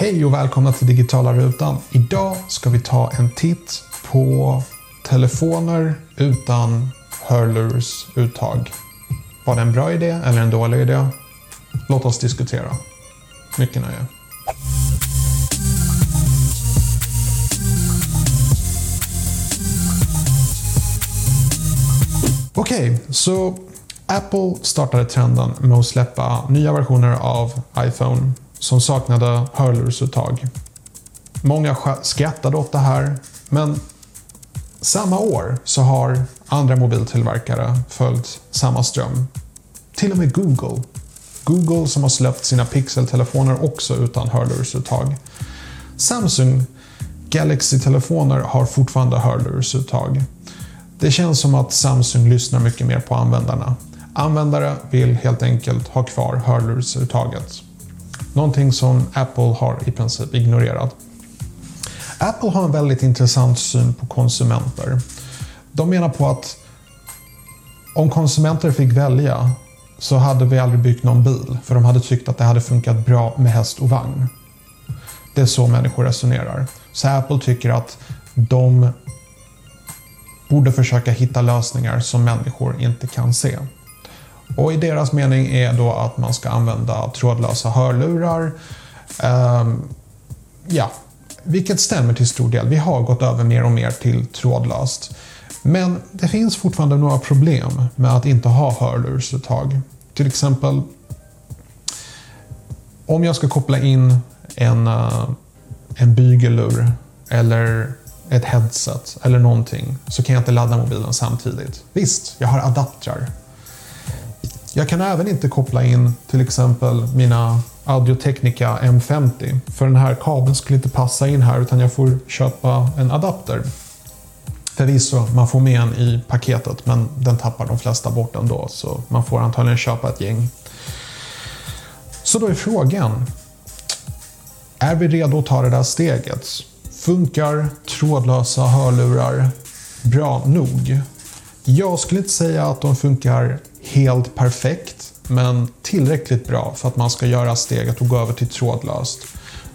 Hej och välkomna till Digitala Rutan. Idag ska vi ta en titt på telefoner utan hörlursuttag. Var det en bra idé eller en dålig idé? Låt oss diskutera. Mycket nöje. Okej, okay, så Apple startade trenden med att släppa nya versioner av iPhone som saknade hörlursuttag. Många skrattade åt det här, men samma år så har andra mobiltillverkare följt samma ström. Till och med Google. Google som har släppt sina Pixel-telefoner också utan hörlursuttag. Samsung Galaxy-telefoner har fortfarande hörlursuttag. Det känns som att Samsung lyssnar mycket mer på användarna. Användare vill helt enkelt ha kvar hörlursuttaget. Någonting som Apple har i princip ignorerat. Apple har en väldigt intressant syn på konsumenter. De menar på att om konsumenter fick välja så hade vi aldrig byggt någon bil för de hade tyckt att det hade funkat bra med häst och vagn. Det är så människor resonerar. Så Apple tycker att de borde försöka hitta lösningar som människor inte kan se. Och i deras mening är då att man ska använda trådlösa hörlurar. Um, ja, vilket stämmer till stor del. Vi har gått över mer och mer till trådlöst. Men det finns fortfarande några problem med att inte ha hörlursuttag. Till exempel om jag ska koppla in en, eh, en bygellur eller ett headset eller någonting så kan jag inte ladda mobilen samtidigt. Visst, jag har adaptrar jag kan även inte koppla in till exempel mina Audio-Technica M50. För den här kabeln skulle inte passa in här utan jag får köpa en adapter. Förvisso, man får med en i paketet men den tappar de flesta bort ändå så man får antagligen köpa ett gäng. Så då är frågan. Är vi redo att ta det där steget? Funkar trådlösa hörlurar bra nog? Jag skulle inte säga att de funkar helt perfekt, men tillräckligt bra för att man ska göra steget och gå över till trådlöst.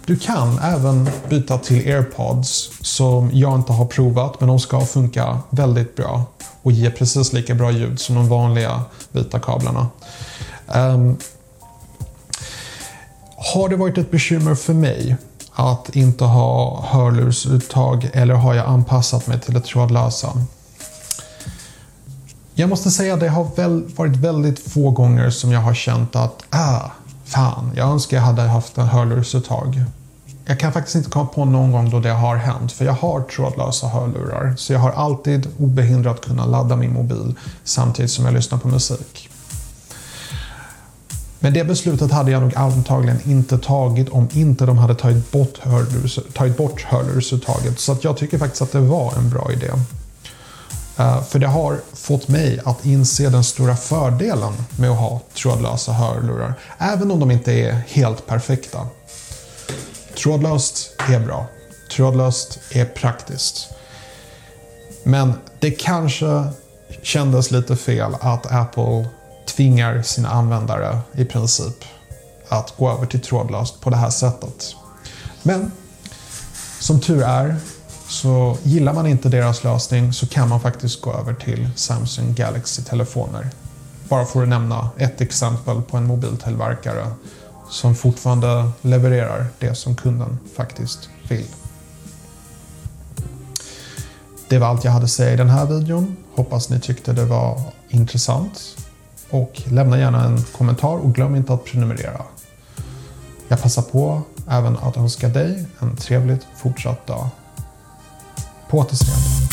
Du kan även byta till airpods som jag inte har provat, men de ska funka väldigt bra och ge precis lika bra ljud som de vanliga vita kablarna. Um, har det varit ett bekymmer för mig att inte ha hörlursuttag eller har jag anpassat mig till det trådlösa? Jag måste säga att det har väl varit väldigt få gånger som jag har känt att ah, fan, jag önskar jag hade haft en hörlursuttag. Jag kan faktiskt inte komma på någon gång då det har hänt, för jag har trådlösa hörlurar. Så jag har alltid obehindrat kunnat ladda min mobil samtidigt som jag lyssnar på musik. Men det beslutet hade jag nog antagligen inte tagit om inte de hade tagit bort, hörlurs, tagit bort hörlursuttaget. Så att jag tycker faktiskt att det var en bra idé. Eh, för det har fått mig att inse den stora fördelen med att ha trådlösa hörlurar. Även om de inte är helt perfekta. Trådlöst är bra. Trådlöst är praktiskt. Men det kanske kändes lite fel att Apple tvingar sina användare i princip att gå över till trådlöst på det här sättet. Men som tur är så gillar man inte deras lösning så kan man faktiskt gå över till Samsung Galaxy-telefoner. Bara för att nämna ett exempel på en mobiltillverkare som fortfarande levererar det som kunden faktiskt vill. Det var allt jag hade att säga i den här videon. Hoppas ni tyckte det var intressant. Och lämna gärna en kommentar och glöm inte att prenumerera. Jag passar på även att önska dig en trevligt fortsatt dag. På återseende.